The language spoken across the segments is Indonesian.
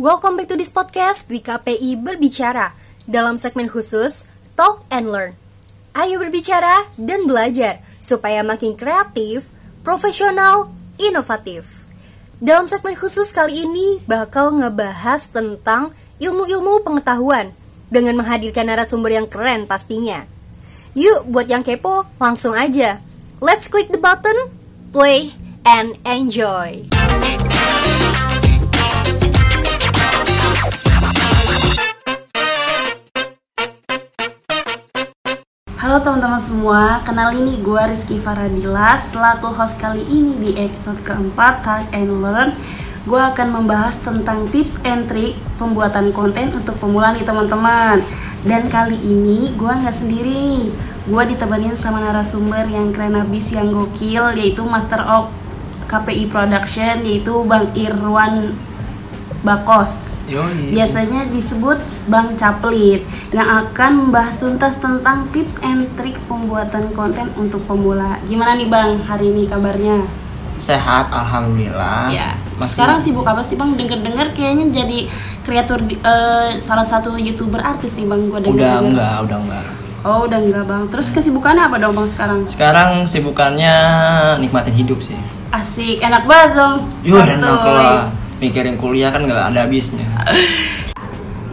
Welcome back to this podcast di KPI Berbicara dalam segmen khusus Talk and Learn. Ayo berbicara dan belajar supaya makin kreatif, profesional, inovatif. Dalam segmen khusus kali ini bakal ngebahas tentang ilmu-ilmu pengetahuan dengan menghadirkan narasumber yang keren pastinya. Yuk, buat yang kepo, langsung aja. Let's click the button, play, and enjoy. Halo teman-teman semua, kenal ini gue Rizky Faradila. Selaku host kali ini di episode keempat Talk and Learn Gue akan membahas tentang tips and trick pembuatan konten untuk pemula nih teman-teman. Dan kali ini gue nggak sendiri Gue ditemenin sama narasumber yang keren abis yang gokil Yaitu Master of KPI Production Yaitu Bang Irwan Bakos Yoi. biasanya disebut Bang Caplit yang akan membahas tuntas tentang tips and trik pembuatan konten untuk pemula. Gimana nih Bang hari ini kabarnya? Sehat, alhamdulillah. Ya. Masih- Sekarang sibuk apa sih Bang? Dengar-dengar kayaknya jadi kreator di- eh, salah satu youtuber artis nih Bang. Gua dengar. Udah enggak, udah enggak. Oh udah enggak Bang. Terus kesibukannya apa dong Bang sekarang? Sekarang sibukannya nikmatin hidup sih. Asik, enak banget dong. Yuh, enak lah. Mikirin kuliah kan nggak ada habisnya.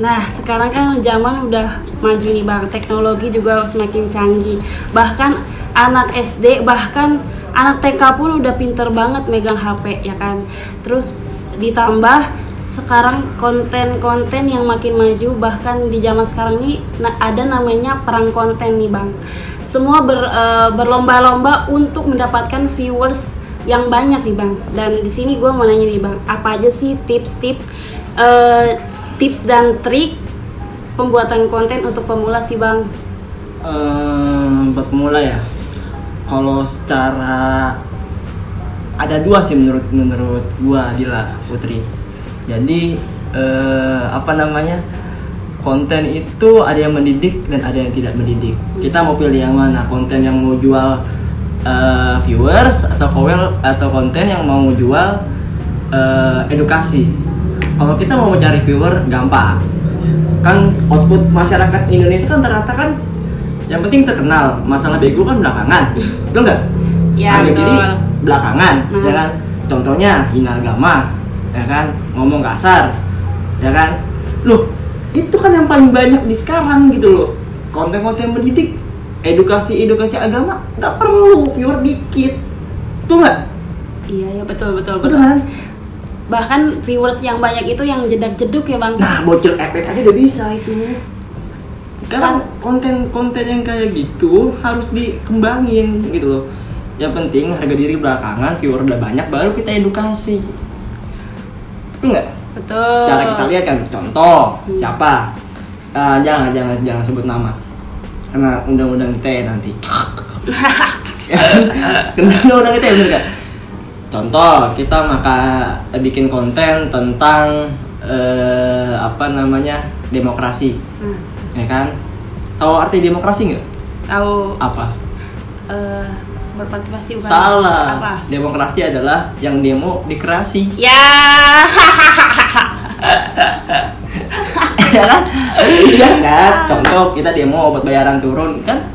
Nah, sekarang kan zaman udah maju nih Bang, teknologi juga semakin canggih. Bahkan anak SD, bahkan anak TK pun udah pinter banget megang HP ya kan. Terus ditambah sekarang konten-konten yang makin maju bahkan di zaman sekarang na- ada namanya perang konten nih Bang. Semua ber- eh, berlomba-lomba untuk mendapatkan viewers yang banyak nih Bang. Dan di sini gue mau nanya nih Bang, apa aja sih tips-tips eh, tips dan trik pembuatan konten untuk pemula sih bang Ehm, buat pemula ya. Kalau secara ada dua sih menurut menurut gua Dila Putri. Jadi eh, apa namanya konten itu ada yang mendidik dan ada yang tidak mendidik. Kita mau pilih yang mana? Konten yang mau jual eh, viewers atau kowel atau konten yang mau jual eh, edukasi. Kalau kita mau cari viewer gampang. Kan output masyarakat Indonesia kan ternyata kan yang penting terkenal. Masalah bego kan belakangan. Betul nggak? Ya, Harga diri belakangan, Hmm. ya kan? Contohnya hina agama, ya kan? Ngomong kasar, ya kan? Loh, itu kan yang paling banyak di sekarang gitu loh. Konten-konten mendidik, edukasi-edukasi agama nggak perlu viewer dikit. Tuh nggak? iya ya betul betul Betul betul kan? bahkan viewers yang banyak itu yang jedak jeduk ya bang Nah, bocil efek aja udah bisa itu. Sekarang konten-konten yang kayak gitu harus dikembangin gitu loh. Yang penting harga diri belakangan, viewer udah banyak, baru kita edukasi. Betul nggak? betul Secara kita lihat kan, contoh siapa? Eh, jangan, jangan, jangan sebut nama. Karena undang-undang ITE nanti. Kena undang-undang ITE bener gak? Contoh, kita maka bikin konten tentang eh, apa namanya demokrasi, Hmm, ya kan? Tahu arti demokrasi nggak? tahu Apa? eh, berpartisipasi bukan Salah. apa Demokrasi adalah yang demo dikreasi. ya ya kan? iya kan? Contoh kita demo obat bayaran turun kan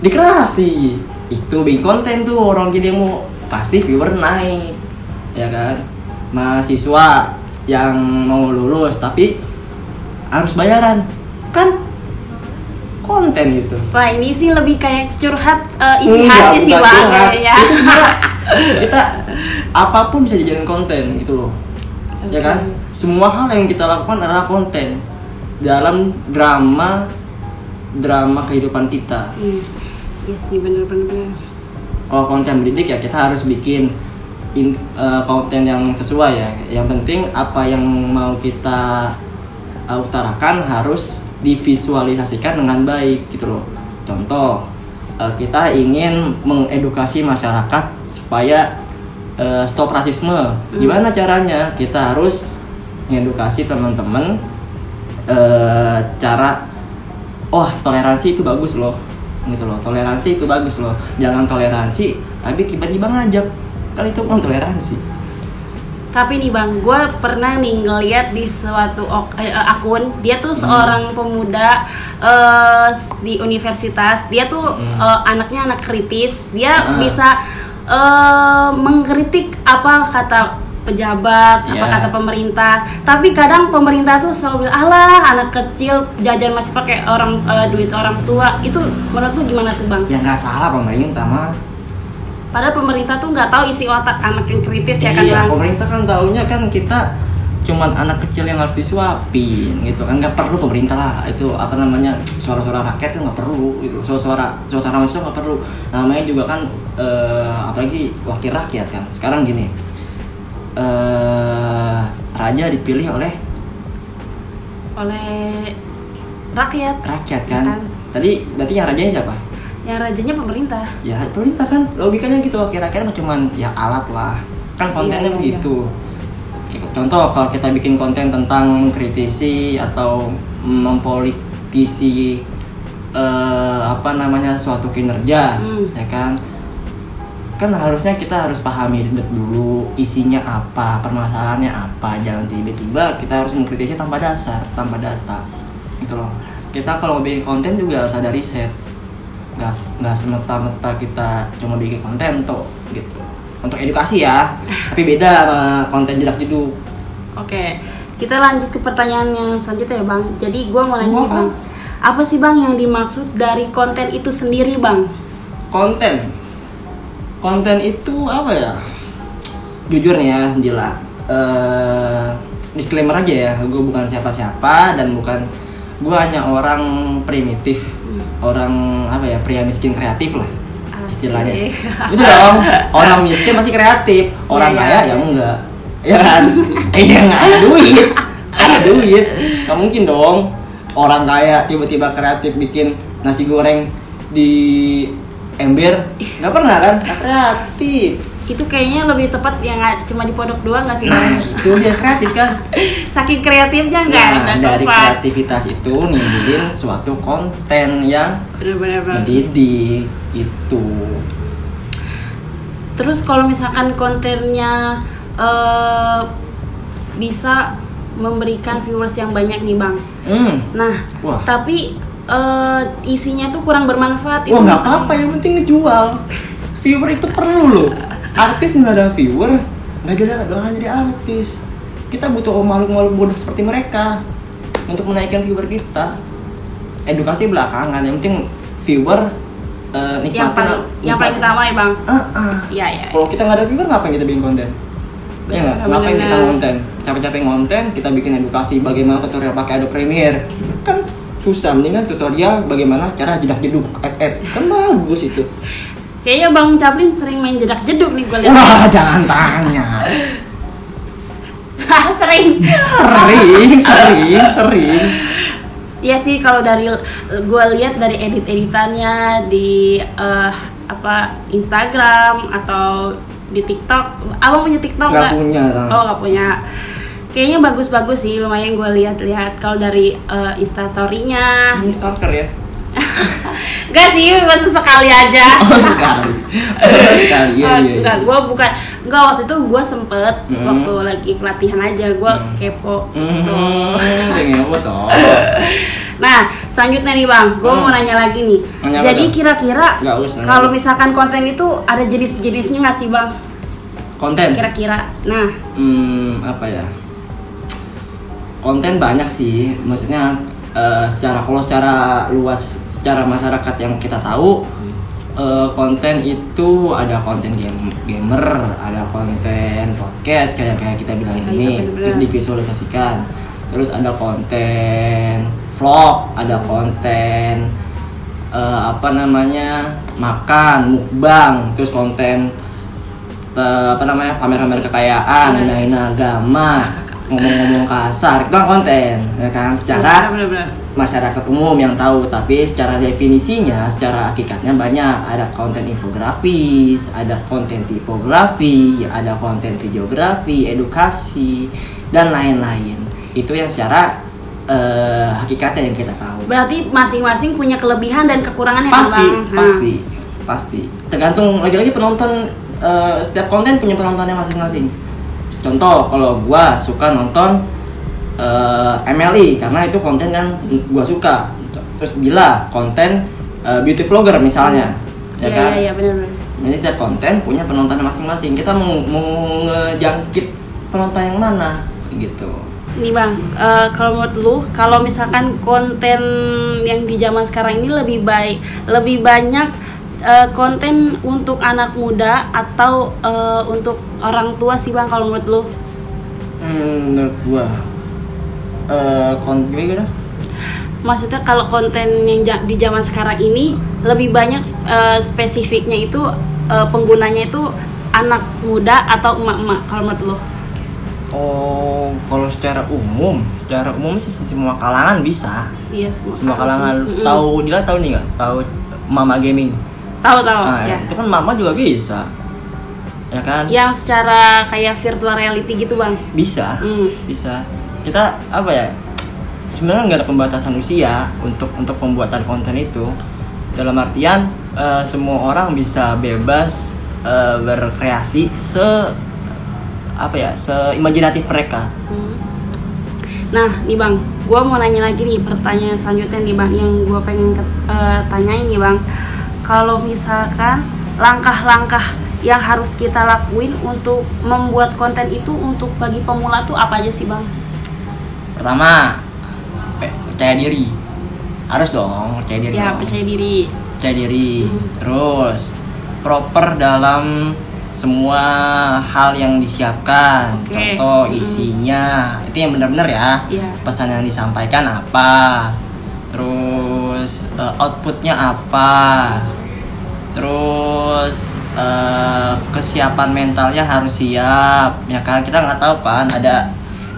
dikreasi. Itu bikin konten tuh orang lagi demo pasti viewer naik. Ya kan? Mahasiswa yang mau lulus tapi harus bayaran. Kan konten itu. wah ini sih lebih kayak curhat eh, isi Enggak, hati sih ya Itu sebenarnya kita apa pun bisa dijadikan konten gitu loh. Ya kan? Semua hal yang kita lakukan adalah konten dalam drama drama kehidupan kita. Hmm, iya sih bener-bener Kalau konten mendidik ya kita harus bikin in- eh, konten yang sesuai ya. Yang penting apa yang mau kita eh, utarakan harus divisualisasikan dengan baik gitu loh. Contoh eh, kita ingin mengedukasi masyarakat supaya eh, stop rasisme. Gimana caranya? Kita harus mengedukasi teman-teman eh, cara wah toleransi itu bagus loh gitu loh toleransi itu bagus loh jangan toleransi tapi tiba-tiba ngajak kan itu bukan toleransi Tapi nih bang, gue pernah nih ngeliat di suatu ok- eh, eh, akun dia tuh seorang pemuda eh, di universitas. Dia tuh eh, anaknya anak kritis. Dia Ah. bisa eh, mengkritik apa kata pejabat, apa Iya. kata pemerintah. Tapi kadang pemerintah tuh selalu bilang, alah anak kecil jajan masih pakai orang eh, duit orang tua. Itu menurut lu gimana tuh bang? Ya nggak salah pemerintah mah. Padahal pemerintah tuh nggak tahu isi otak anak yang kritis ya kan iya, bang? pemerintah kan taunya kan kita cuman anak kecil yang harus disuapin gitu kan nggak perlu pemerintah lah itu apa namanya suara-suara rakyat itu nggak perlu gitu suara-suara suara mahasiswa nggak perlu namanya juga kan eh, apalagi wakil rakyat kan sekarang gini eh raja dipilih oleh Oleh rakyat. rakyat kan Kan. tadi berarti yang rajanya siapa Yang rajanya pemerintah. ya pemerintah kan logikanya gitu wakil rakyat mah cuman ya alat lah kan kontennya Iya, iya, begitu contoh kalau kita bikin konten tentang kritisi atau mempolitisi eh, apa namanya suatu kinerja Hmm. ya kan kan harusnya kita harus pahami dulu isinya apa permasalahannya apa jangan tiba-tiba kita harus mengkritisi tanpa dasar tanpa data gitu loh. Kita kalau mau bikin konten juga harus ada riset. Nggak nggak semata-mata kita cuma bikin konten tuh gitu. Untuk edukasi ya tapi beda sama konten jedak jeduk. Oke, kita lanjut ke pertanyaan yang selanjutnya ya bang. Jadi gue mau nanya bang, apa sih bang yang dimaksud dari konten itu sendiri bang? konten konten itu apa ya? Jujur nih ya Dila eh disclaimer aja ya gue bukan siapa-siapa dan bukan gue hanya orang primitif orang apa ya pria miskin kreatif lah istilahnya. Asik. itu dong. Orang miskin masih kreatif orang Iya, kaya iya. ya enggak. Ya kan? Iya nggak ada duit. Ada duit. Nggak mungkin dong. Orang kaya tiba-tiba kreatif bikin nasi goreng di ember nggak pernah kan kreatif Itu kayaknya lebih tepat yang cuma di pondok doang nggak sih nah bang? itu dia kreatif kan Saking kreatifnya nggak nah, dari tempat. kreativitas itu nimbulin suatu konten yang Bener-bener bang. mendidik gitu Terus kalau misalkan kontennya eh, bisa memberikan viewers yang banyak nih bang. hmm. Nah, Wah. tapi eh, isinya tuh kurang bermanfaat. Wah nggak apa-apa yang penting ngejual. Viewer itu perlu loh. Artis nggak ada viewer, nggak ada doang jadi artis. Kita butuh makhluk-makhluk bodoh seperti mereka untuk menaikkan viewer kita. Edukasi belakangan, yang penting viewer uh, Yang paling yang paling utama ya bang. Ah, ah. Iya iya. Kalau kita nggak ada viewer, ngapain kita bikin konten? Ya nggak? Ngapain kita konten? Capek-capek konten, kita bikin edukasi bagaimana tutorial pakai Adobe Premiere. Kan susah, mendingan tutorial bagaimana cara jedak jeduk FF. Kan bagus itu. Kayaknya bang Chaplin sering main jedak jeduk nih gue lihat. Wah, jangan tanya. sering. Sering, sering, sering. Iya sih kalau dari gue lihat dari edit-editannya di eh, apa Instagram atau di TikTok. Abang punya TikTok Nggak punya. Oh nggak punya. Kayaknya bagus-bagus sih, lumayan gue lihat-lihat kalau dari eh, instastorynya. Ini stalker ya? Enggak sih, gue sesekali aja. Oh sekali. Oh sekali. Iya, iya. Enggak, gue bukan Enggak, waktu itu gue sempet Hmm. Waktu lagi pelatihan aja, gue Hmm. kepo Hmm, gitu. toh? Nah, selanjutnya nih bang, gue Hmm. mau nanya lagi nih Nanya Jadi kira-kira. Kalau misalkan konten itu ada jenis-jenisnya nggak sih bang? Konten. Kira-kira Nah, Hmm, apa ya? Konten banyak sih, maksudnya eh, secara kalau secara luas, secara masyarakat yang kita tahu, eh, konten itu ada konten game gamer, ada konten podcast kayak kayak kita bilang Iya, ini, iya, terus divisualisasikan, terus ada konten vlog, ada konten eh, apa namanya makan, mukbang, terus konten apa namanya pamer-pamer kekayaan, hina-hina agama, ngomong-ngomong kasar, itu kan konten, ya kan? Secara bener-bener masyarakat umum yang tahu, tapi secara definisinya, secara hakikatnya banyak. Ada konten infografis, ada konten tipografi, ada konten videografi, edukasi, dan lain-lain. Itu yang secara eh, hakikatnya yang kita tahu. Berarti masing-masing punya kelebihan dan kekurangannya kan, Pasti, bang? Pasti, pasti. Tergantung lagi-lagi penonton. eh, setiap konten punya penontonnya masing-masing. Contoh kalau gua suka nonton eh, MLI karena itu konten yang gua suka. Terus bila konten eh, beauty vlogger misalnya ya Iya, kan? iya, iya, benar-benar. jadi setiap konten punya penonton masing-masing. Kita mau mau ngejangkit penonton yang mana? Gitu. Nih bang, eh, kalau menurut lu, kalau misalkan konten yang di zaman sekarang ini lebih baik, lebih banyak eh, konten untuk anak muda atau eh, untuk orang tua sih bang kalau menurut lu? Hmm, menurut gua eh konten gimana? Maksudnya kalau konten yang ja- di zaman sekarang ini lebih banyak eh, spesifiknya itu eh, penggunanya itu anak muda atau emak-emak kalau menurut lu? Oh, kalau secara umum, secara umum sih semua kalangan bisa. Iya semua. Semua kalangan Mm-mm. tahu Dila tahu nih nggak? Tahu Mama Gaming. Tahu tahu Nah, ya. itu kan Mama juga bisa. Ya kan? Yang secara kayak virtual reality gitu bang. Bisa. Hmm. Bisa. Kita apa ya? Sebenarnya nggak ada pembatasan usia untuk untuk pembuatan konten itu. Dalam artian eh, semua orang bisa bebas eh, berkreasi se apa ya? Seimajinatif mereka. Hmm. Nah, nih bang, gue mau nanya lagi nih pertanyaan selanjutnya nih bang, yang gue pengen eh, tanyain nih bang, kalau misalkan langkah-langkah yang harus kita lakuin untuk membuat konten itu untuk bagi pemula tuh apa aja sih bang? Pertama, pe- percaya diri. Harus dong percaya diri. Ya dong. percaya diri. percaya diri Hmm. terus proper dalam semua hal yang disiapkan Oke. contoh Hmm. isinya itu yang benar-benar ya Iya. pesan yang disampaikan apa terus eh, outputnya apa terus eh, kesiapan mentalnya harus siap ya kan? Kita nggak tahu kan ada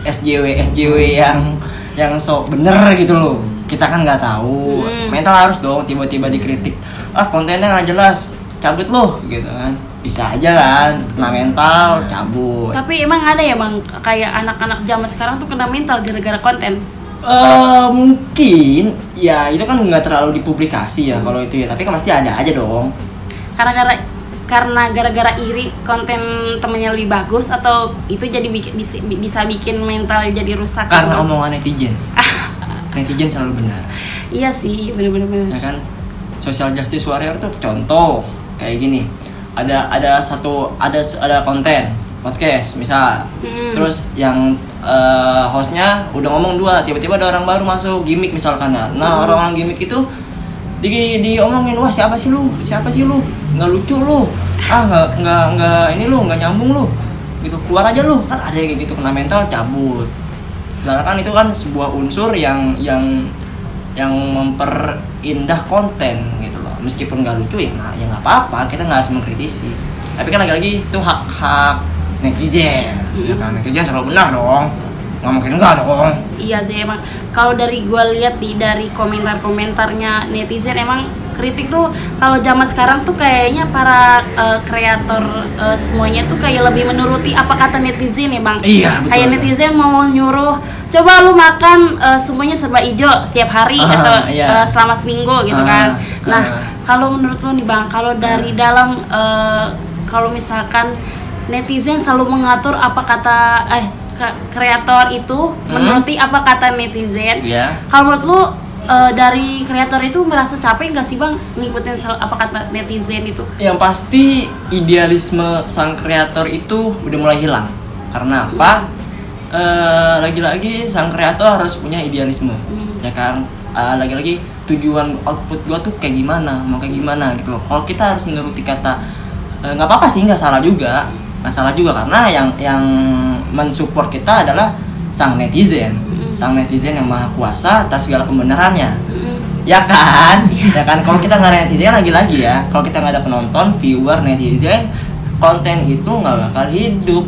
SJW SJW yang yang sok bener gitu loh. Kita kan nggak tahu. Hmm. mental harus dong tiba-tiba dikritik. Ah kontennya nggak jelas cabut loh gitu kan. Bisa aja kan kena mental cabut. Tapi emang ada ya bang, kayak anak-anak zaman sekarang tuh kena mental gara-gara konten. Eh mungkin. Ya itu kan nggak terlalu dipublikasi ya kalau itu ya. Tapi kan pasti ada aja dong Karena gara karena gara-gara iri konten temennya lebih bagus atau itu jadi bikin, bisa, bisa bikin mental jadi rusak karena Bang? omongan netizen netizen selalu benar Iya sih, bener-bener. ya kan social justice warrior tuh contoh kayak gini ada ada satu ada ada konten podcast misal Mm. terus yang eh, hostnya udah ngomong dua tiba-tiba ada orang baru masuk gimmick misalkan nah orang-orang gimmick itu di diomongin wah siapa sih lu? Siapa sih lu? Nggak lucu lu. Ah nggak nggak nggak ini lu nggak nyambung lu. Gitu keluar aja lu. Kan ada yang gitu kena mental cabut. Sedangkan kan itu kan sebuah unsur yang yang yang memperindah konten gitu loh. Meskipun nggak lucu ya nggak ya nggak apa-apa kita nggak harus mengkritisi. Tapi kan lagi-lagi itu hak-hak netizen ya kan? Netizen selalu benar dong nggak mungkin enggak dong Iya sih emang. Kalau dari gue lihat di dari komentar-komentarnya netizen emang kritik tuh kalau zaman sekarang tuh kayaknya para eh, kreator eh, semuanya tuh kayak lebih menuruti apa kata netizen ya bang. Iya, betul. Kayak netizen mau nyuruh coba lu makan eh, semuanya serba hijau setiap hari Ah, atau iya. eh, selama seminggu gitu Ah, kan. Nah ah. kalau menurut lu nih bang, kalau dari dalam eh, kalau misalkan netizen selalu mengatur apa kata eh kreator itu menuruti apa kata netizen. Iya. Kalau menurut lu eh, dari kreator itu merasa capek nggak sih bang ngikutin apa kata netizen itu? yang pasti idealisme sang kreator itu udah mulai hilang karena apa Eh, lagi-lagi sang kreator harus punya idealisme Hmm. ya kan Eh, lagi-lagi tujuan output gua tuh kayak gimana mau kayak gimana gitu loh kalau kita harus menuruti kata nggak apa-apa sih nggak salah juga nggak salah juga karena yang yang mensupport kita adalah sang netizen. Sang netizen yang maha kuasa atas segala pembenarannya. Mm-mm. ya kan? Ya kan? Kalau kita nggak ada netizen lagi-lagi ya. Kalau kita nggak ada penonton viewer netizen konten itu nggak bakal hidup.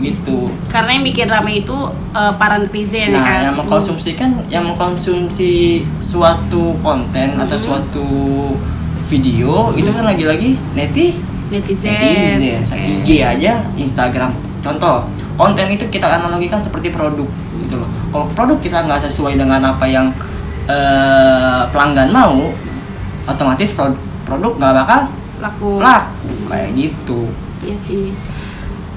Gitu. Karena yang bikin rame itu eh, para netizen nah kan. yang mengkonsumsi kan yang mengkonsumsi suatu konten atau Mhm. suatu video itu kan lagi-lagi neti netizen. netizen Oke. IG aja Instagram contoh konten itu kita analogikan seperti produk gitu loh kalau produk kita nggak sesuai dengan apa yang eh, pelanggan mau otomatis produk produk nggak bakal laku. laku kayak gitu Iya sih.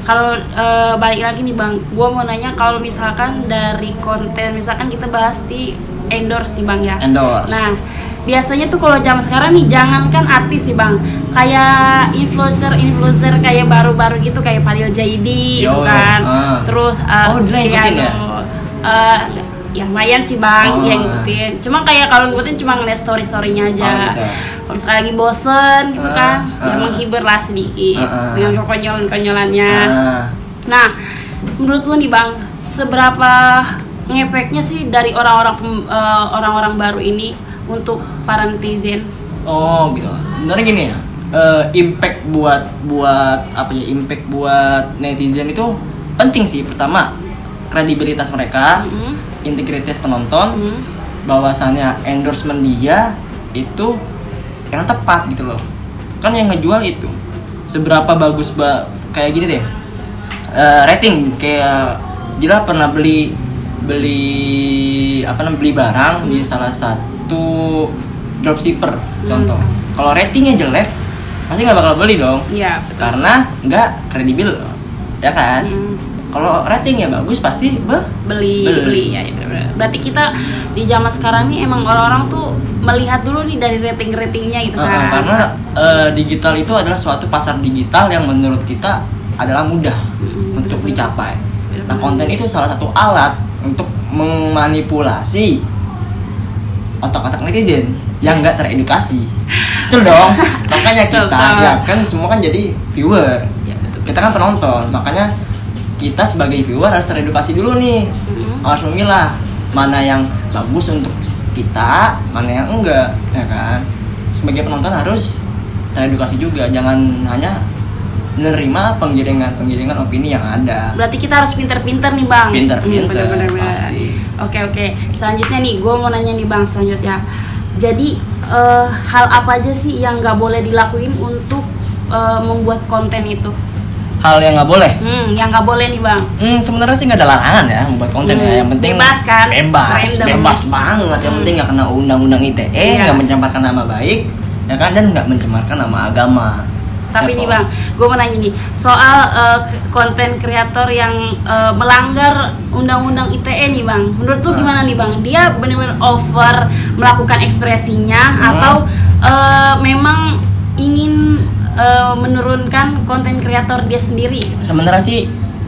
kalau eh, balik lagi nih bang, gue mau nanya kalau misalkan dari konten, misalkan kita bahas di endorse nih bang ya. Endorse. Nah, biasanya tuh kalau zaman sekarang nih, jangankan artis nih bang, kayak influencer influencer kayak baru-baru gitu kayak Fadil Jaidi, Yo, gitu kan. ah. Terus eh, Oh, dia ngikutin ya? eh, yang lumayan sih bang, Oh. yang ngikutin. Cuma kayak kalau ngikutin cuma ngeliat story storynya aja. Oh, gitu. Kalau misalnya lagi bosen gitu Ah, kan, ya ah. menghibur lah sedikit Ah, ah. dengan kekonyolan-konyolannya. Ah. Nah, menurut lu nih bang, seberapa ngefeknya sih dari orang-orang eh, orang-orang baru ini untuk para netizen? Oh gitu. Sebenarnya gini ya. eh, impact buat buat apa ya? Impact buat netizen itu penting sih. Pertama, kredibilitas mereka, Hmm, integritas penonton, hmm, bahwasannya endorsement dia itu yang tepat gitu loh. Kan yang ngejual itu. Seberapa bagus ba kayak gini deh. Eh, rating kayak Dila pernah beli beli apa namanya beli barang di salah satu dropshipper contoh. Kalau ratingnya jelek pasti nggak bakal beli dong Iya. karena nggak kredibel ya kan. Hmm. Kalau ratingnya bagus pasti be beli Beli. beli ya, ya bener-bener. berarti kita di zaman sekarang nih emang orang-orang tuh melihat dulu nih dari rating-ratingnya gitu Uh, kan karena uh, digital itu adalah suatu pasar digital yang menurut kita adalah mudah Mm-mm, untuk bener-bener. dicapai. Nah, konten itu salah satu alat untuk memanipulasi otak-otak netizen yang nggak teredukasi. Betul dong. Makanya kita Betul. ya kan semua kan jadi viewer. Ya, betul. Kita kan penonton. Makanya kita sebagai viewer harus teredukasi dulu nih. Mm-mm. Harus memilah mana yang bagus untuk kita, mana yang enggak, ya kan? Sebagai penonton harus teredukasi juga, jangan hanya menerima penggiringan-penggiringan opini yang ada. Berarti kita harus pinter-pinter nih bang. Pinter-pinter, Hmm, pasti. Oke oke. Selanjutnya nih, gue mau nanya nih bang selanjutnya. Jadi eh, hal apa aja sih yang nggak boleh dilakuin untuk eh, membuat konten itu? Hal yang nggak boleh. Hmm, yang nggak boleh nih bang. Hmm, sebenarnya sih nggak ada larangan ya membuat konten Hmm, ya. Yang penting bebas kan? Bebas, Random. bebas banget. Yang Hmm. penting nggak kena undang-undang ITE, Iya. nggak mencemarkan nama baik, ya kan? Dan nggak mencemarkan nama agama. Tapi nih bang, gue mau nanya nih soal k- konten kreator yang eh, melanggar undang-undang ITE nih bang. Menurut lu Ah. gimana nih bang? Dia benar-benar over melakukan ekspresinya Hmm. atau eh, memang ingin eh, menurunkan konten kreator dia sendiri? sebenarnya sih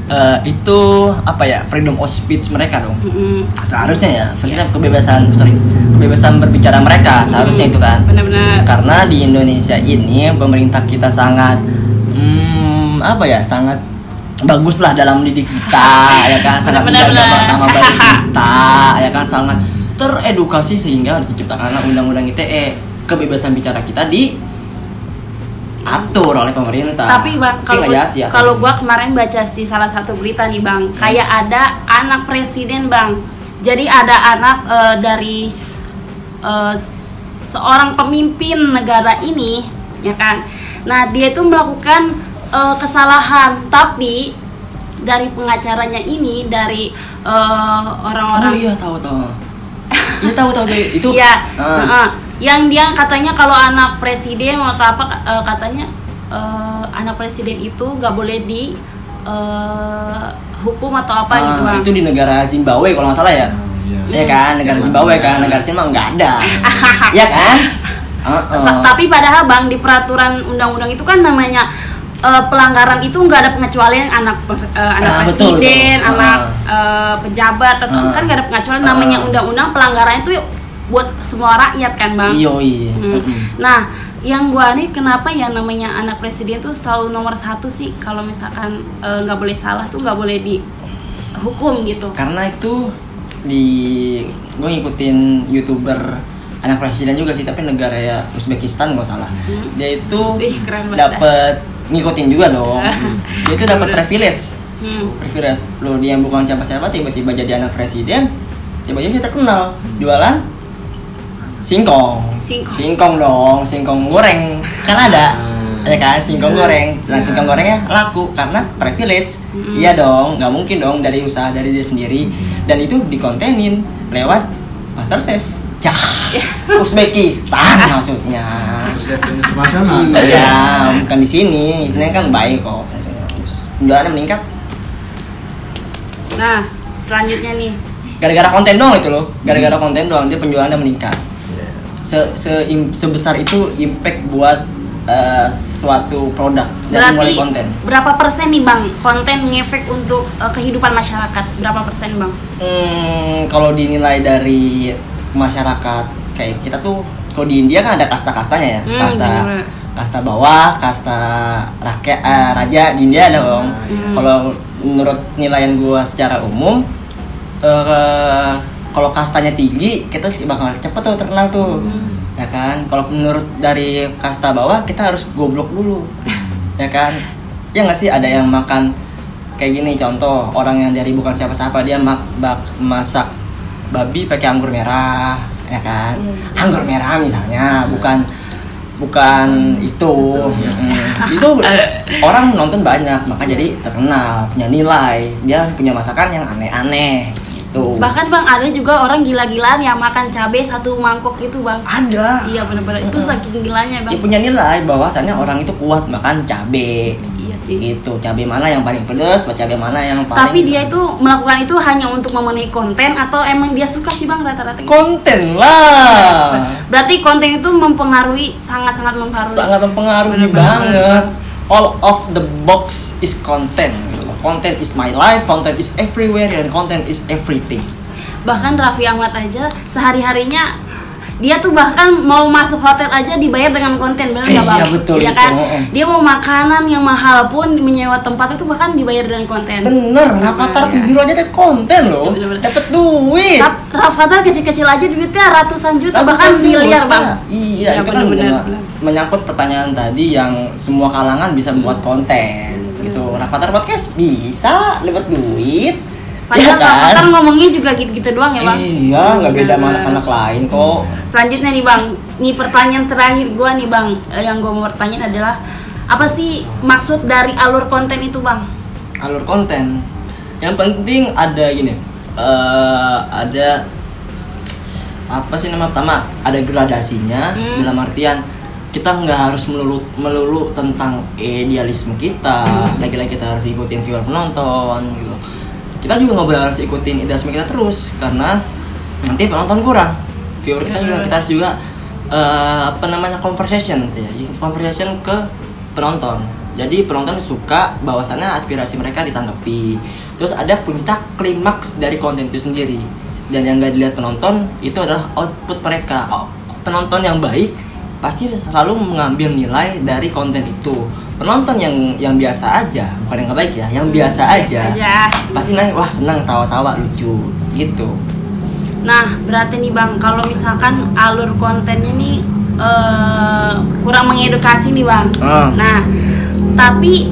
eh, itu apa ya freedom of speech mereka dong. Mm-mm. Seharusnya ya, maksudnya kebebasan, sorry, kebebasan berbicara mereka seharusnya itu kan. Benar-benar. Karena di Indonesia ini pemerintah kita sangat hmm, apa ya sangat bagus lah dalam mendidik kita ya kan sangat Benar, menjaga benar. nama baik kita ya kan sangat teredukasi sehingga diciptakanlah undang-undang ITE kebebasan bicara kita di atur oleh pemerintah. Tapi bang, kalau ya. kalau gua kemarin baca di salah satu berita nih bang, kayak ada anak presiden bang. Jadi ada anak eh, dari eh, seorang pemimpin negara ini, ya kan. Nah dia itu melakukan eh, kesalahan, tapi dari pengacaranya ini, dari eh, oh orang-orang iya tahu tahu. Iya tahu tahu itu. Iya. Ah. heeh. Yang dia katanya kalau anak presiden atau apa eh, katanya eh, anak presiden itu nggak boleh di eh, hukum atau apa Ah, gitu bang. itu di negara Zimbabwe kalau nggak salah ya. Iya. Iya kan, negara Zimbabwe kan, negara sini mah nggak ada. Iya kan? Heeh. Ta- Tapi padahal bang di peraturan undang-undang itu kan namanya eh, pelanggaran itu nggak ada pengecualian anak per- eh, anak Nah, betul, presiden, betul. anak Ah. eh, pejabat atau Ah. kan nggak ada pengecualian. Ah. Namanya undang-undang pelanggaran itu buat semua rakyat kan bang. Iya, iya. Hmm. Nah, yang gua nih kenapa ya namanya anak presiden tuh selalu nomor satu sih kalau misalkan eh, nggak boleh salah tuh nggak boleh dihukum gitu. Karena itu di gue ngikutin youtuber anak presiden juga sih tapi negara ya Uzbekistan gak salah Hmm. dia itu dapat ngikutin juga dong dia itu dapat privilege Hmm. privilege lo dia bukan siapa-siapa tiba-tiba jadi anak presiden tiba-tiba dia terkenal jualan singkong. Singkong. dong singkong goreng. Kan ada. Hmm. ya kan singkong Hmm. goreng. Nah singkong gorengnya laku karena privilege. Hmm. iya dong nggak mungkin dong dari usaha dari dia sendiri. Dan itu dikontenin lewat master chef. Ya Uzbekistan maksudnya. Iya bukan di sini. Ini kan baik kok. Penjualannya meningkat. Nah, selanjutnya nih. gara-gara konten doang itu loh. Gara-gara konten doang dia penjualannya meningkat se, se im- sebesar itu impact buat eh, suatu produk dari mulai Berarti konten berapa persen nih bang konten ngefek untuk eh, kehidupan masyarakat? Berapa persen bang? Hmm, kalau dinilai dari masyarakat kayak kita tuh kalau di India kan ada kasta-kastanya ya Hmm, kasta bener. kasta bawah kasta rakyat eh, raja di India ada dong Hmm. kalau menurut nilaian gua secara umum eh, kalau kastanya tinggi kita bakal cepet tuh terkenal tuh. Hmm. ya kan? Kalau menurut dari kasta bawah kita harus goblok dulu. Ya kan? Ya nggak sih? Ada yang makan kayak gini contoh orang yang dari bukan siapa-siapa dia mak bak masak babi pakai anggur merah ya kan? Iya. anggur merah misalnya bukan bukan itu. Mm. itu orang nonton banyak maka jadi terkenal punya nilai. Dia punya masakan yang aneh-aneh gitu Bahkan bang ada juga orang gila-gilaan yang makan cabai satu mangkok gitu bang. ada Iya benar-benar itu saking gilanya bang. dia punya nilai bahwasannya orang itu kuat makan cabe Iya sih. gitu cabe mana yang paling pedas cabe mana yang paling Tapi dia itu melakukan itu hanya untuk memenuhi konten atau emang dia suka sih bang rata-rata? gitu? konten lah Berarti konten itu mempengaruhi sangat-sangat mempengaruhi. sangat mempengaruhi Bener-bener. banget all of the box is content gitu. Content is my life content is everywhere and content is everything Bahkan Raffi Ahmad aja sehari-harinya dia tuh bahkan mau masuk hotel aja dibayar dengan konten benar nggak Eh, bang? iya, betul Iya itu. kan? Oh, oh. Dia mau makanan yang mahal pun menyewa tempat itu bahkan dibayar dengan konten. bener Rafathar tidur aja ada konten loh Iya, dapat duit Raf- Rafathar kecil-kecil aja duitnya ratusan juta Ratusan bahkan juta. miliar bang. Iya, Ya, itu kan bener-bener. menyangkut, menyangkut pertanyaan tadi yang semua kalangan bisa membuat konten gitu. Rafathar podcast bisa dapat duit. Padahal Iya kan? Rafathar ngomongnya juga gitu-gitu doang ya bang. Iya, nggak beda sama anak-anak lain kok. Selanjutnya nih bang, nih pertanyaan terakhir gua nih bang, eh, yang gua mau pertanyaan adalah apa sih maksud dari alur konten itu bang? Alur konten. Yang penting ada gini. eh ada apa sih nama pertama? Ada gradasinya Hmm. dalam artian kita nggak harus melulu melulu tentang idealisme kita lagi-lagi kita harus ikutin viewer penonton gitu. Kita juga nggak boleh harus ikutin idealisme kita terus karena nanti penonton kurang. Viewer kita juga kita harus juga eh, apa namanya conversation gitu ya. Conversation ke penonton. Jadi penonton suka bahwasannya aspirasi mereka ditanggapi. Terus ada puncak klimaks dari konten itu sendiri. Dan yang gak dilihat penonton itu adalah output mereka. Penonton yang baik pasti selalu mengambil nilai dari konten itu penonton yang yang biasa aja bukan yang baik ya yang biasa aja Ya. pasti nanya wah senang tawa-tawa lucu gitu Nah berarti nih bang, kalau misalkan alur kontennya nih eh, kurang mengedukasi nih bang. Ah. Nah tapi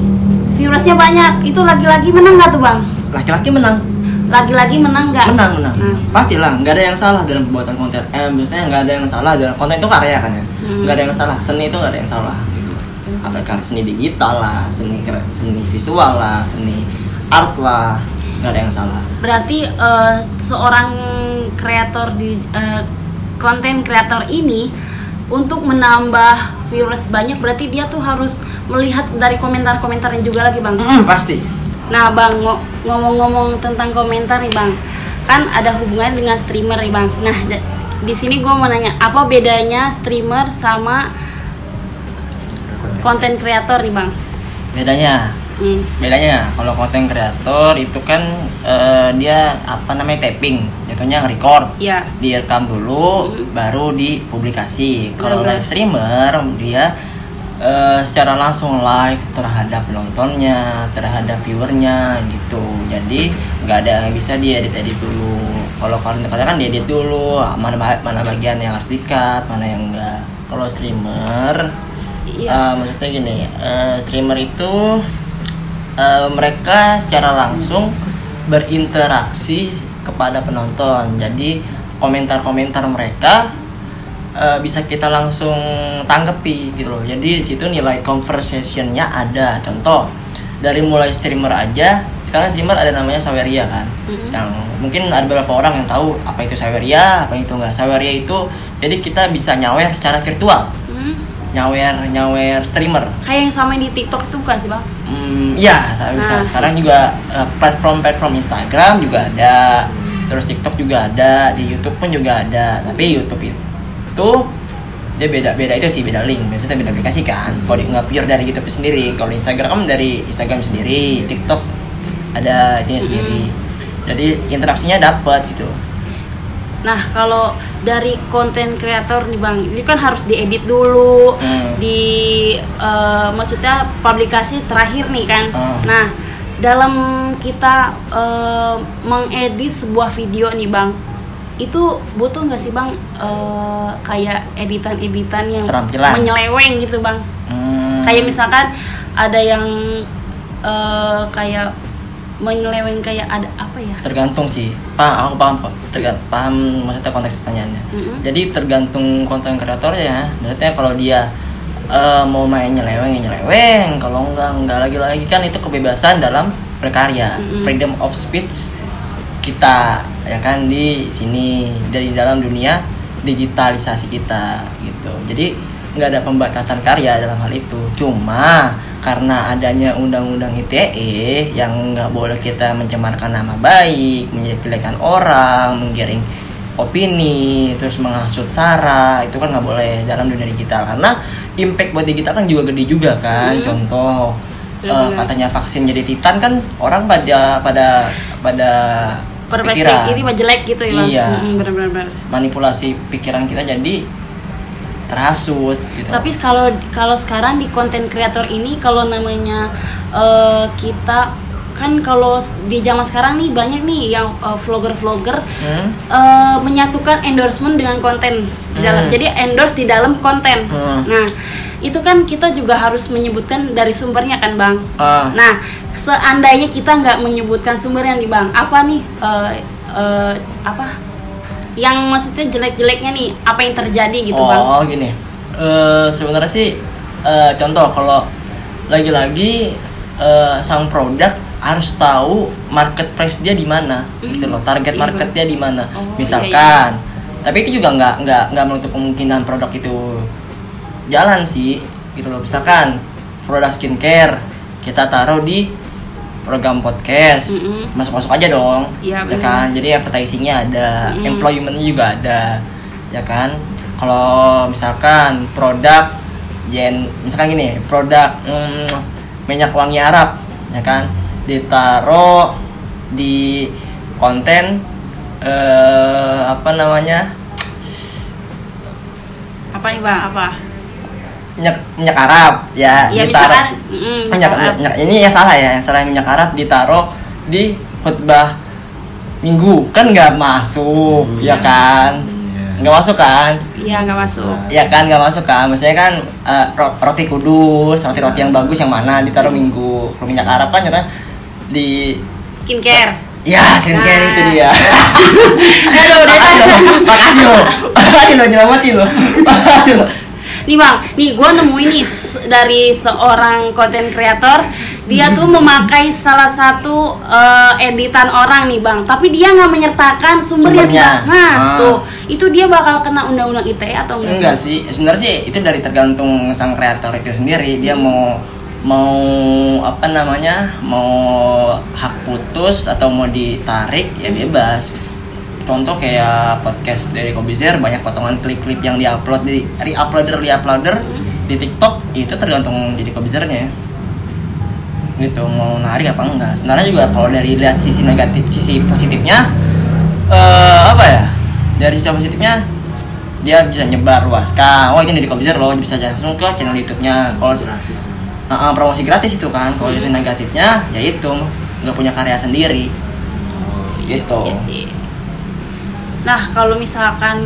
viewersnya banyak, itu lagi-lagi menang nggak tuh bang? laki-laki menang Lagi-lagi menang nggak? menang menang Nah. pastilah nggak ada yang salah dalam pembuatan konten eh maksudnya nggak ada yang salah dalam konten itu karya kan ya Hmm. nggak ada yang salah. Seni itu nggak ada yang salah gitu. Apa karya seni digital lah seni seni visual lah seni art lah nggak ada yang salah. Berarti eh, seorang kreator di eh, konten kreator ini untuk menambah viewers banyak berarti dia tuh harus melihat dari komentar-komentarnya juga lagi bang. Mm, pasti. Nah bang ngo- ngomong-ngomong tentang komentar nih bang, kan ada hubungan dengan streamer nih bang. Nah di sini gue mau nanya apa bedanya streamer sama konten kreator nih bang? bedanya Hmm. bedanya kalau konten kreator itu kan eh, dia apa namanya tapping jatuhnya record Ya. direkam dulu Mm. baru dipublikasi kalau live streamer dia eh, secara langsung live terhadap penontonnya terhadap viewernya gitu jadi nggak ada yang bisa dia edit edit dulu kalau konten kreator kan diedit dulu mana mana bagian yang harus dikat mana yang enggak kalau streamer Iya. eh, maksudnya gini eh, streamer itu eh, mereka secara langsung berinteraksi kepada penonton. Jadi komentar-komentar mereka eh, bisa kita langsung tanggapi gitu loh. Jadi di situ nilai conversationnya ada. Contoh dari mulai streamer aja. Sekarang streamer ada namanya Saweria kan. Mhm. Yang mungkin ada beberapa orang yang tahu apa itu Saweria, apa itu enggak. Saweria itu jadi kita bisa nyawer secara virtual Hmm. nyawer nyawer streamer kayak yang sama di TikTok itu bukan sih bang Hmm, iya, saya bisa. Nah. Sekarang juga eh, platform-platform Instagram juga ada, terus TikTok juga ada, di YouTube pun juga ada. Tapi YouTube itu dia beda-beda itu sih beda link, biasanya beda aplikasi kan. Kalau di- nggak pure dari YouTube sendiri, kalau Instagram dari Instagram sendiri, TikTok ada itunya sendiri. Jadi interaksinya dapat gitu. Nah, kalau dari konten kreator nih Bang, ini kan harus diedit dulu, Hmm. di eh, maksudnya publikasi terakhir nih kan. Hmm. Nah, dalam kita eh, mengedit sebuah video nih Bang, itu butuh nggak sih Bang eh, kayak editan-editan yang Keterampilan. menyeleweng gitu Bang? Hmm. Kayak misalkan ada yang eh, kayak menyeleweng kayak ada apa ya? tergantung sih paham aku paham kok Terga- paham maksudnya konteks pertanyaannya Mm-mm. jadi tergantung konten kreatornya maksudnya kalau dia eh, mau main nyeleweng ya nyeleweng kalau enggak enggak lagi lagi kan itu kebebasan dalam berkarya Mm-mm. freedom of speech kita ya kan di sini dari dalam dunia digitalisasi kita gitu jadi nggak ada pembatasan karya dalam hal itu cuma karena adanya undang-undang ITE yang nggak boleh kita mencemarkan nama baik menjelek-jelekan orang menggiring opini terus menghasut sara itu kan nggak boleh dalam dunia digital karena impact buat digital kan juga gede juga kan Hmm. contoh Benar-benar. katanya vaksin jadi titan kan orang pada pada pada Pikiran. ini jelek gitu ya. Iya. Mm-mm, benar-benar. manipulasi pikiran kita jadi terhasut gitu Tapi kalau kalau sekarang di konten kreator ini kalau namanya eh, kita kan kalau di zaman sekarang nih banyak nih yang eh, vlogger-vlogger Hmm? eh, menyatukan endorsement dengan konten di dalam. Hmm. Jadi endorse di dalam konten. Hmm. Nah, itu kan kita juga harus menyebutkan dari sumbernya kan, Bang. Ah. Nah, seandainya kita nggak menyebutkan sumbernya nih, Bang, apa nih eh, eh, apa? Yang maksudnya jelek-jeleknya nih, apa yang terjadi gitu, oh Bang? gini. Eh, sebenarnya sih eh, contoh kalau lagi-lagi eh, sang produk harus tahu marketplace dia di mana gitu loh. Target Iya, market dia di mana. Oh, iya, misalkan. Tapi itu juga nggak nggak nggak menutup kemungkinan produk itu jalan sih gitu loh misalkan produk skincare kita taruh di program podcast Mm-mm. masuk-masuk aja dong Iya, ya benar. kan jadi advertisingnya ada Mm-mm. employmentnya juga ada ya kan kalau misalkan produk gen misalkan gini produk hmm, minyak wangi Arab ya kan ditaruh di konten eh, apa namanya Apa nih, Bang? Apa? Minyak minyak Arab ya Ya ditaruh. misalkan mm, minyak, Arab. minyak- ini yang salah ya yang salah minyak Arab ditaruh di khutbah minggu. Kan nggak masuk ya kan? Nggak masuk kan? Iya nggak masuk. ya kan nggak masuk kan? Maksudnya kan ro- roti kudus roti roti yang bagus yang mana ditaruh minggu. Kalau minyak Arab kan nyata di Skincare. ya skincare Nah. itu dia. Aduh, udah makasih loh makasih loh. Makasih loh nyelamatin loh. Makasih loh. Nih bang, nih gue nemuin nih s- dari seorang konten kreator dia tuh memakai salah satu eh, editan orang nih bang, tapi dia nggak menyertakan sumbernya. Sumbernya. Bang. Nah Ah. tuh, itu dia bakal kena undang-undang ITE atau enggak? enggak sih sebenarnya sih itu dari tergantung sang kreator itu sendiri dia mau mau apa namanya mau hak putus atau mau ditarik ya bebas contoh kayak podcast dari Kobizer banyak potongan klip-klip yang diupload di re-uploader re-uploader di TikTok itu tergantung jadi Kobizernya gitu mau narik apa enggak. Sebenarnya juga kalau dari lihat sisi negatif sisi positifnya eh apa ya dari sisi positifnya dia bisa nyebar luaskan. Oh ini dari Kobizer loh bisa langsung ke channel YouTube-nya. Kalau Ah, ah, promosi gratis itu kan. Kalau sisi negatifnya ya itu nggak punya karya sendiri. Gitu Iya sih. Nah kalau misalkan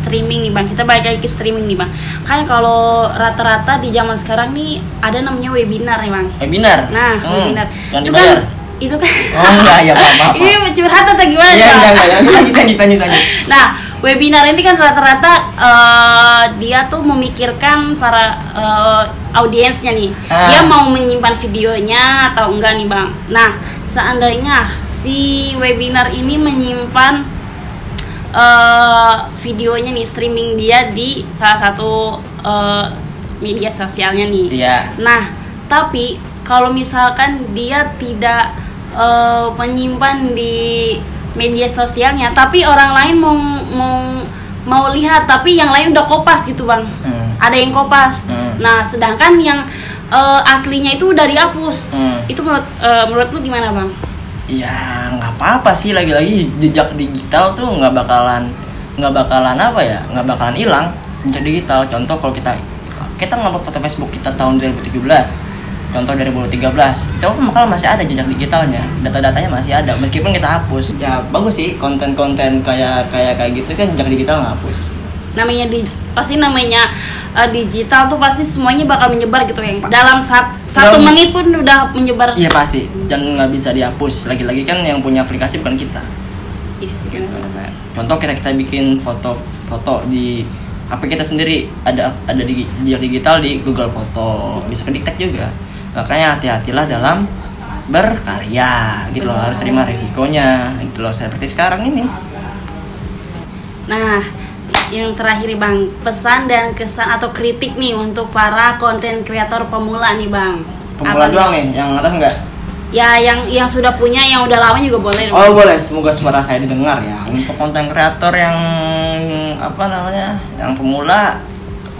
streaming nih bang, kita balik lagi ke streaming nih bang. Kan kalau rata-rata di zaman sekarang nih ada namanya webinar nih bang. webinar Nah, Hmm, webinar. yang itu dibayar kan itu kan Oh, enggak, ya, maaf, maaf, maaf. Ini curhat atau gimana? iya Bang? enggak enggak ya lanjut lanjut lanjut lanjut Nah, webinar ini kan rata-rata eh, dia tuh memikirkan para eh, audiensnya nih. Ah. Dia mau menyimpan videonya atau enggak nih, Bang. Nah, seandainya si webinar ini menyimpan eh, videonya nih streaming dia di salah satu eh, media sosialnya nih. Iya. Nah, tapi kalau misalkan dia tidak eh, menyimpan di media sosialnya, tapi orang lain mau mau mau lihat, tapi yang lain udah kopas gitu bang. Hmm. Ada yang kopas. Hmm. Nah, sedangkan yang eh, aslinya itu udah dihapus. Hmm. Itu menurut eh, menurut lu gimana bang? Ya nggak apa-apa sih. Lagi-lagi jejak digital tuh nggak bakalan nggak bakalan apa ya nggak bakalan hilang jejak digital. Contoh kalau kita kita ngupload foto Facebook kita tahun 2017 contoh 2013 itu kan bakal masih ada jejak digitalnya. Data-datanya masih ada meskipun kita hapus. Ya bagus sih konten-konten kayak kayak kayak gitu kan jejak digital ngapus namanya di pasti namanya eh, digital tuh pasti semuanya bakal menyebar gitu ya dalam sat- satu Dalam- menit pun udah menyebar. Iya pasti. Dan nggak bisa dihapus. Lagi-lagi kan yang punya aplikasi bukan kita. Iya sih, benar-benar. contoh kita kita bikin foto-foto di HP kita sendiri. Ada ada di digital di Google Foto. Bisa kedetek juga. Makanya hati-hatilah dalam berkarya. Gitu loh. Harus terima resikonya gitu loh. Seperti sekarang ini. Nah yang terakhir nih bang. Pesan dan kesan atau kritik nih untuk para konten kreator pemula nih bang. Pemula Apa doang nih? yang atas enggak? Ya yang yang sudah punya yang udah lama juga boleh oh boleh. Semoga suara saya didengar ya. Untuk konten kreator yang apa namanya yang pemula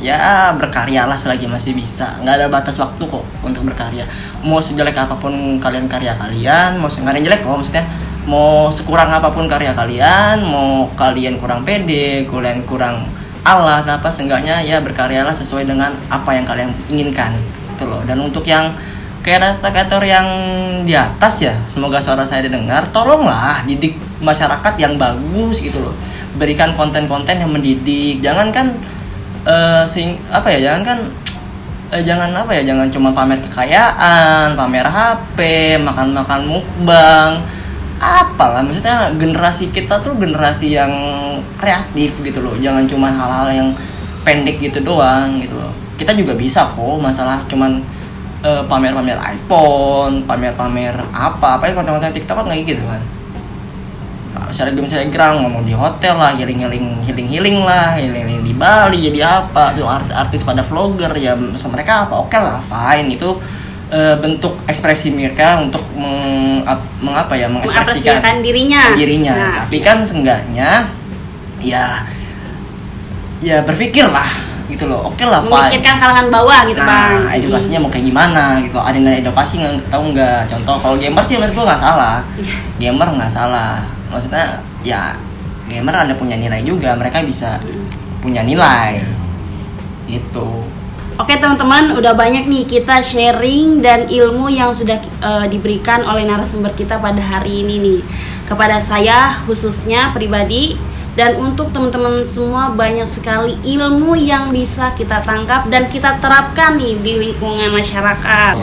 ya berkaryalah selagi masih bisa. Nggak ada batas waktu kok untuk berkarya. Mau sejelek apa pun kalian karya kalian mau sengaja jelek kok maksudnya mau sekurang apa pun karya kalian mau kalian kurang pede kalian kurang Allah apa seenggaknya ya berkaryalah sesuai dengan apa yang kalian inginkan gitu loh. Dan untuk yang kreator yang di atas ya semoga suara saya didengar tolonglah didik masyarakat yang bagus gitu loh. Berikan konten-konten yang mendidik. Jangan kan sing apa ya jangan kan eh, jangan apa ya jangan cuma pamer kekayaan pamer HP makan-makan mukbang apalah maksudnya generasi kita tuh generasi yang kreatif gitu loh. Jangan cuma hal-hal yang pendek gitu doang gitu loh. Kita juga bisa kok masalah cuman eh, pamer-pamer iPhone pamer-pamer apa apa ya konten-konten TikTok kan kayak gitu kan. Selebgram selebgram ngomong di hotel lah healing healing healing healing lah healing healing di Bali jadi apa tuh artis, artis pada vlogger ya mereka apa oke lah fine itu eh, bentuk ekspresi mereka untuk meng, ap- mengapa ya mengekspresikan dirinya dirinya Nah, tapi kan seenggaknya ya ya berpikirlah gitu loh oke lah fine memikirkan kalangan bawah gitu bang Nah, edukasinya mau kayak gimana gitu. Ada yang nggak edukasi nggak tahu nggak? Contoh kalau gamer sih menurut gua nggak salah. Iya. Gamer nggak salah. Maksudnya ya gamer ada punya nilai juga. Mereka bisa punya nilai. Gitu. Oke teman-teman, udah banyak nih kita sharing dan ilmu yang sudah eh, diberikan oleh narasumber kita pada hari ini nih kepada saya khususnya pribadi dan untuk teman-teman semua banyak sekali ilmu yang bisa kita tangkap dan kita terapkan nih di lingkungan masyarakat.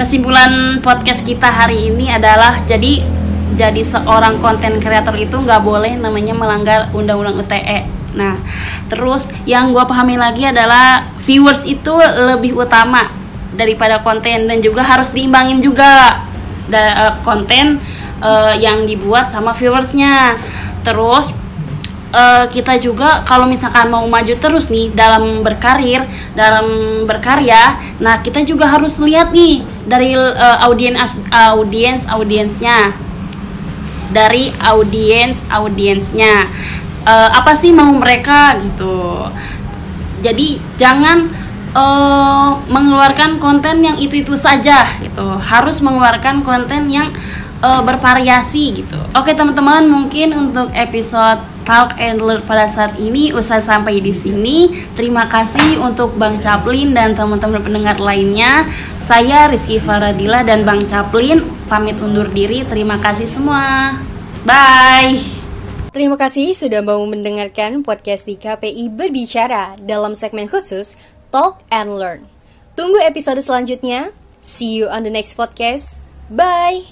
Kesimpulan podcast kita hari ini adalah jadi jadi seorang konten kreator itu nggak boleh namanya melanggar undang-undang UTE. Nah, terus yang gua pahami lagi adalah viewers itu lebih utama daripada konten dan juga harus diimbangin juga da- eh, konten eh, yang dibuat sama viewersnya. Terus eh, kita juga kalau misalkan mau maju terus nih dalam berkarir, dalam berkarya, nah kita juga harus lihat nih dari eh, audiens audiens audiensnya dari audiens audiensnya Eh, apa sih mau mereka gitu. Jadi jangan eh, mengeluarkan konten yang itu itu saja gitu. Harus mengeluarkan konten yang eh, bervariasi gitu. Oke teman-teman mungkin untuk episode Talk and Learn pada saat ini usai sampai di sini. Terima kasih untuk Bang Caplin dan teman-teman pendengar lainnya. Saya Rizky Faradila dan Bang Caplin pamit undur diri. Terima kasih semua. Bye Terima kasih sudah mau mendengarkan podcast di KPI Berbicara dalam segmen khusus Talk and Learn. Tunggu episode selanjutnya. See you on the next podcast. Bye!